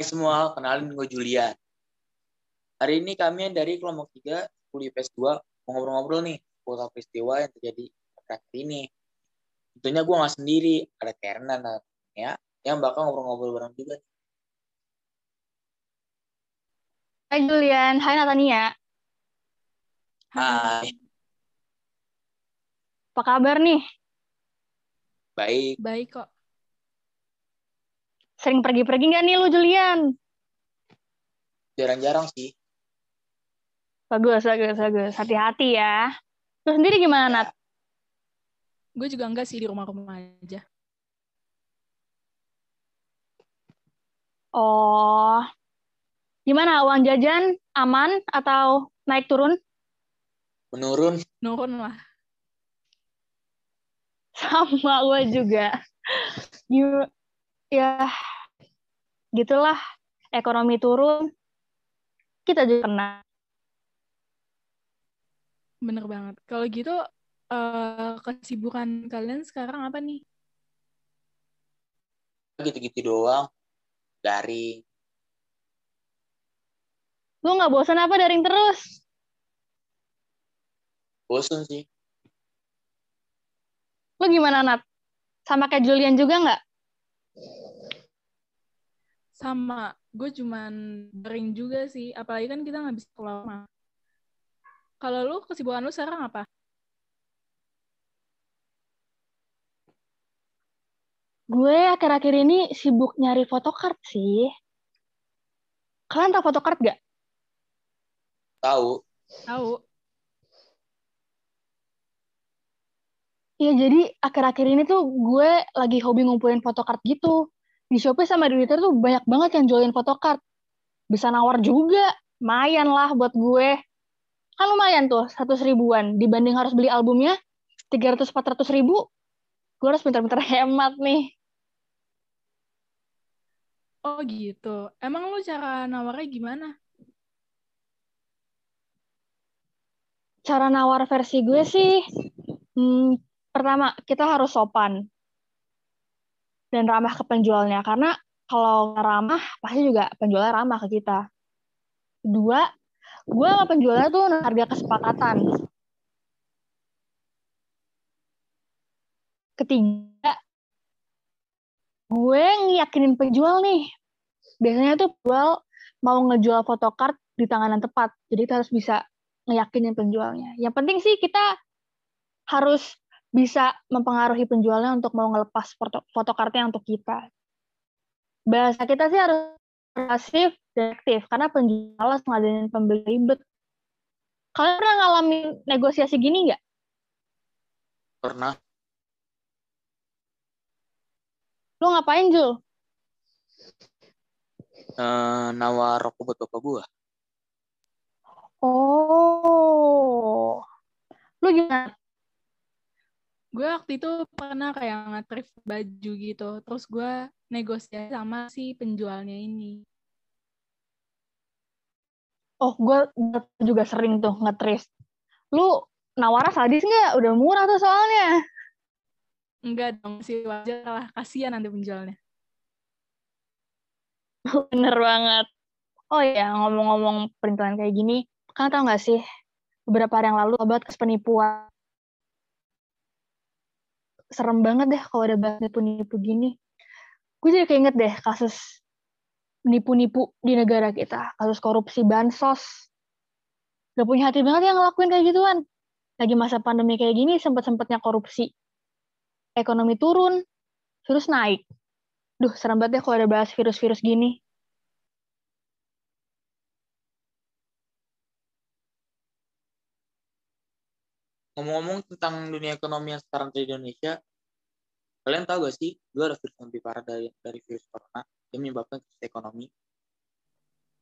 Hai semua, kenalin gue Julian. Hari ini kami yang dari kelompok 3, kuliah IPS 2, mau ngobrol-ngobrol nih, soal peristiwa yang terjadi pada ini. Tentunya gue nggak sendiri, ada Kerna ya, yang bakal ngobrol-ngobrol bareng juga. Hai Julian, hai Natania. Hai. Apa kabar nih? Baik. Baik kok. Sering pergi-pergi nggak nih lu, Julian? Jarang-jarang sih. Bagus, bagus, bagus. Hati-hati ya. Lu sendiri gimana, Nat? Gue juga enggak sih di rumah-rumah aja. Oh, gimana uang jajan aman atau naik turun? Menurun. Nurun lah. Sama gue juga. You, ya, gitulah. Ekonomi turun, kita juga kena. Bener banget. Kalau gitu, uh, kesibukan kalian sekarang apa nih? Gitu-gitu doang. Daring. Lu nggak bosan apa daring terus? Bosan sih. Lu gimana, Nat? Sama kayak Julian juga nggak? Sama. Gue cuman daring juga sih. Apalagi kan kita nggak bisa keluar rumah. Kalau lu, kesibukan lu sekarang apa? Gue akhir-akhir ini sibuk nyari photocard sih. Kalian tahu photocard gak? Tahu. Tahu. Iya, jadi akhir-akhir ini tuh gue lagi hobi ngumpulin photocard gitu. Di Shopee sama di Twitter tuh banyak banget yang jualin photocard. Bisa nawar juga. Lumayan lah buat gue. Kan lumayan tuh, 100 ribuan. Dibanding harus beli albumnya, 300-400 ribu. Gue harus pintar-pintar hemat nih. Oh gitu. Emang lu cara nawarnya gimana? Cara nawar versi gue sih, hmm, pertama kita harus sopan dan ramah ke penjualnya. Karena kalau ramah, pasti juga penjualnya ramah ke kita. Kedua, gue sama penjualnya tuh harga kesepakatan. Ketiga, gue ngiyakinin penjual nih. Biasanya tuh penjual mau ngejual photocard di tangan yang tepat. Jadi kita harus bisa ngeyakinin penjualnya. Yang penting sih kita harus bisa mempengaruhi penjualnya untuk mau ngelepas foto photocardnya untuk kita. Bahasa kita sih harus pasif dan aktif karena penjual malas ngadain pembeli ribet. Kalian pernah ngalamin negosiasi gini nggak? Pernah. Lu ngapain, Jul? Uh, nawar rokok buat bapak gua. Oh. Lu gimana? Gue waktu itu pernah kayak nge baju gitu. Terus gue negosiasi sama si penjualnya ini. Oh, gue juga sering tuh nge Lu nawarnya sadis nggak? Udah murah tuh soalnya. Enggak dong, sih wajar lah. Kasihan nanti penjualnya. Bener banget. Oh ya, ngomong-ngomong perintilan kayak gini, kan tau gak sih, beberapa hari yang lalu obat kes penipuan. Serem banget deh kalau ada bahas nipu-nipu gini. Gue jadi keinget deh kasus nipu-nipu di negara kita. Kasus korupsi bansos. Gak punya hati banget yang ngelakuin kayak gituan. Lagi masa pandemi kayak gini, sempet-sempetnya korupsi ekonomi turun, virus naik. Duh, serem banget deh kalau ada bahas virus-virus gini. Ngomong-ngomong tentang dunia ekonomi yang sekarang di Indonesia, kalian tahu gak sih, gue ada virus yang lebih parah dari, dari virus corona yang menyebabkan krisis ekonomi?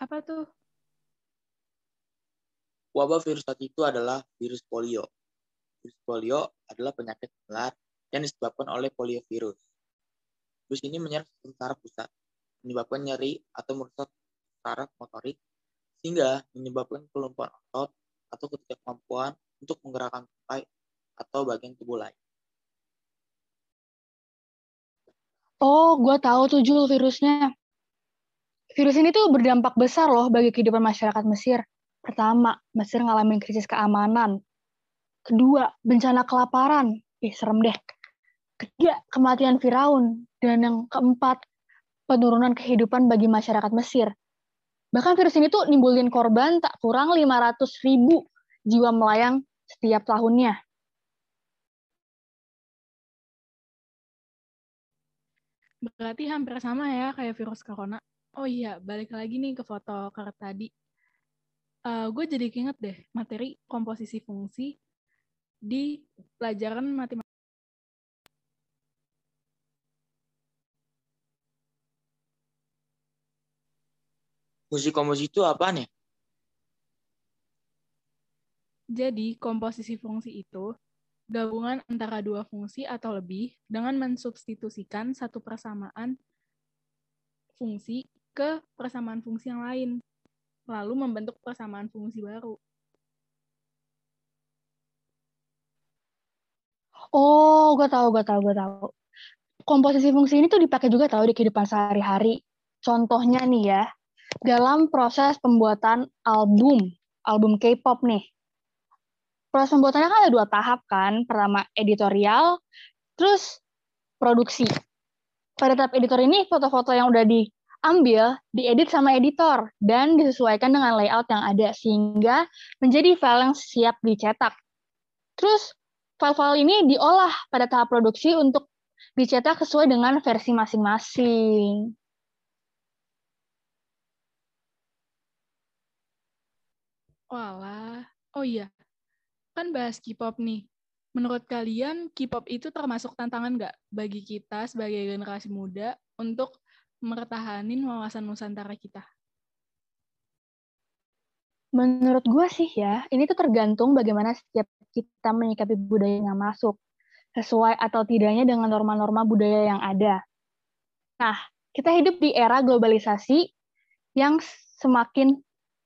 Apa tuh? Wabah virus saat itu adalah virus polio. Virus polio adalah penyakit menular yang disebabkan oleh poliovirus. Virus ini menyerang sistem saraf pusat, menyebabkan nyeri atau merusak saraf motorik, sehingga menyebabkan kelumpuhan otot atau ketidakmampuan untuk menggerakkan tupai atau bagian tubuh lain. Oh, gue tahu tuh Jul virusnya. Virus ini tuh berdampak besar loh bagi kehidupan masyarakat Mesir. Pertama, Mesir ngalamin krisis keamanan. Kedua, bencana kelaparan. Ih, serem deh. Ketiga, kematian Firaun. Dan yang keempat, penurunan kehidupan bagi masyarakat Mesir. Bahkan virus ini tuh nimbulin korban tak kurang 500 ribu jiwa melayang setiap tahunnya. Berarti hampir sama ya kayak virus corona. Oh iya, balik lagi nih ke foto karet tadi. Uh, gue jadi keinget deh materi komposisi fungsi di pelajaran matematika. Fungsi komposisi itu apa nih? Jadi, komposisi fungsi itu gabungan antara dua fungsi atau lebih dengan mensubstitusikan satu persamaan fungsi ke persamaan fungsi yang lain, lalu membentuk persamaan fungsi baru. Oh, gue tahu, gue tahu, gue tahu. Komposisi fungsi ini tuh dipakai juga tahu di kehidupan sehari-hari. Contohnya nih ya, dalam proses pembuatan album, album K-pop nih. Proses pembuatannya kan ada dua tahap kan. Pertama editorial, terus produksi. Pada tahap editor ini, foto-foto yang udah di ambil, diedit sama editor, dan disesuaikan dengan layout yang ada, sehingga menjadi file yang siap dicetak. Terus, file-file ini diolah pada tahap produksi untuk dicetak sesuai dengan versi masing-masing. Walah, oh iya, kan bahas K-pop nih. Menurut kalian, K-pop itu termasuk tantangan nggak bagi kita sebagai generasi muda untuk mertahanin wawasan Nusantara kita? Menurut gue sih ya, ini tuh tergantung bagaimana setiap kita menyikapi budaya yang masuk, sesuai atau tidaknya dengan norma-norma budaya yang ada. Nah, kita hidup di era globalisasi yang semakin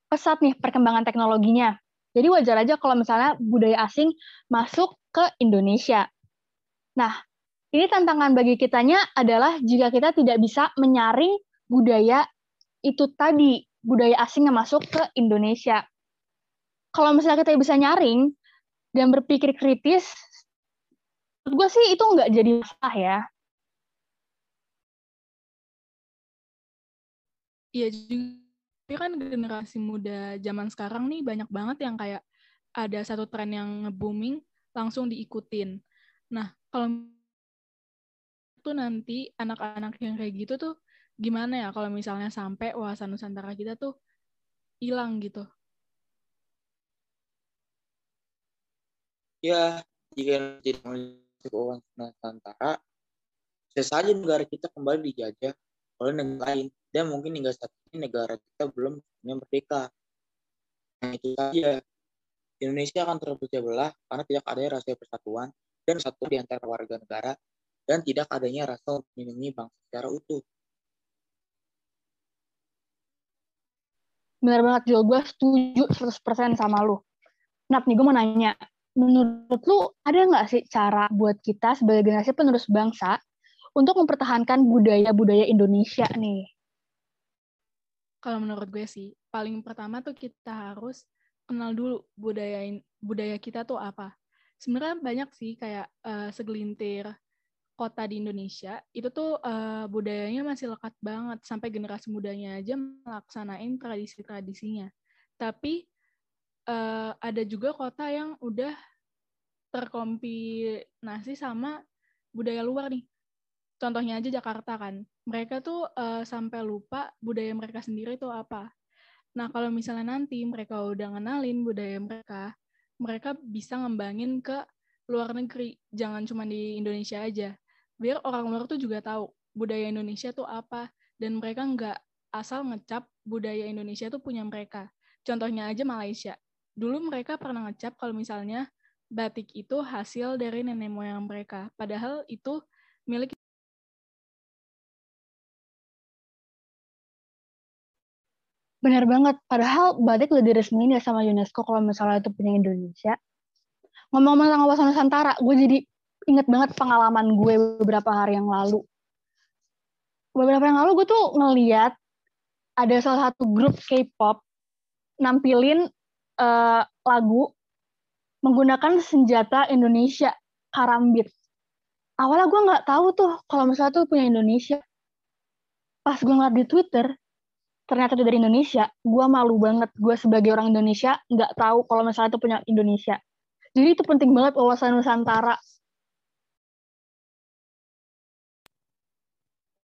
pesat nih perkembangan teknologinya. Jadi wajar aja kalau misalnya budaya asing masuk ke Indonesia. Nah, ini tantangan bagi kitanya adalah jika kita tidak bisa menyaring budaya itu tadi, budaya asing yang masuk ke Indonesia. Kalau misalnya kita bisa nyaring dan berpikir kritis, menurut gue sih itu nggak jadi masalah ya. Iya juga kan generasi muda zaman sekarang nih banyak banget yang kayak ada satu tren yang booming langsung diikutin. Nah, kalau tuh nanti anak-anak yang kayak gitu tuh gimana ya kalau misalnya sampai wawasan Nusantara kita tuh hilang gitu? Ya, jika tidak memiliki wawasan Nusantara, bisa saja negara kita kembali dijajah oleh negara lain. Dan mungkin hingga saat ini negara kita belum merdeka. Nah, itu saja. Indonesia akan terpecah belah karena tidak ada rasa persatuan dan satu di antara warga negara dan tidak adanya rasa melindungi bangsa secara utuh. Benar banget, Jul. Gue setuju 100% sama lu. Nap, nih gue mau nanya. Menurut lu, ada nggak sih cara buat kita sebagai generasi penerus bangsa untuk mempertahankan budaya-budaya Indonesia nih? Kalau menurut gue sih, paling pertama tuh kita harus kenal dulu budaya budaya kita tuh apa. Sebenarnya banyak sih kayak uh, segelintir kota di Indonesia itu tuh uh, budayanya masih lekat banget sampai generasi mudanya aja melaksanain tradisi-tradisinya. Tapi uh, ada juga kota yang udah terkombinasi sama budaya luar nih. Contohnya aja Jakarta kan. Mereka tuh uh, sampai lupa budaya mereka sendiri itu apa. Nah, kalau misalnya nanti mereka udah ngenalin budaya mereka, mereka bisa ngembangin ke luar negeri, jangan cuma di Indonesia aja biar orang luar tuh juga tahu budaya Indonesia tuh apa dan mereka nggak asal ngecap budaya Indonesia tuh punya mereka. Contohnya aja Malaysia. Dulu mereka pernah ngecap kalau misalnya batik itu hasil dari nenek moyang mereka. Padahal itu milik Benar banget. Padahal batik udah diresmiin ya sama UNESCO kalau misalnya itu punya Indonesia. Ngomong-ngomong tentang wawasan Nusantara, gue jadi inget banget pengalaman gue beberapa hari yang lalu. Beberapa hari yang lalu gue tuh ngeliat ada salah satu grup K-pop nampilin uh, lagu menggunakan senjata Indonesia karambit. Awalnya gue nggak tahu tuh kalau misalnya tuh punya Indonesia. Pas gue ngeliat di Twitter, ternyata itu dari Indonesia. Gue malu banget. Gue sebagai orang Indonesia nggak tahu kalau misalnya itu punya Indonesia. Jadi itu penting banget wawasan Nusantara.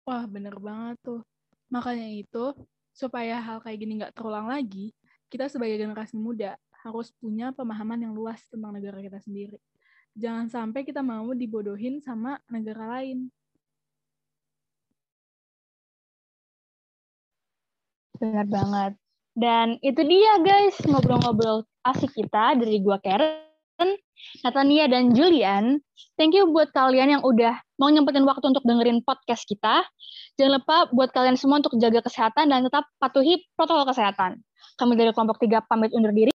Wah, bener banget tuh. Makanya itu, supaya hal kayak gini nggak terulang lagi, kita sebagai generasi muda harus punya pemahaman yang luas tentang negara kita sendiri. Jangan sampai kita mau dibodohin sama negara lain. Benar banget. Dan itu dia guys, ngobrol-ngobrol asik kita dari gua Karen, Natania, dan Julian. Thank you buat kalian yang udah mau nyempetin waktu untuk dengerin podcast kita. Jangan lupa buat kalian semua untuk jaga kesehatan dan tetap patuhi protokol kesehatan. Kami dari kelompok 3 pamit undur diri.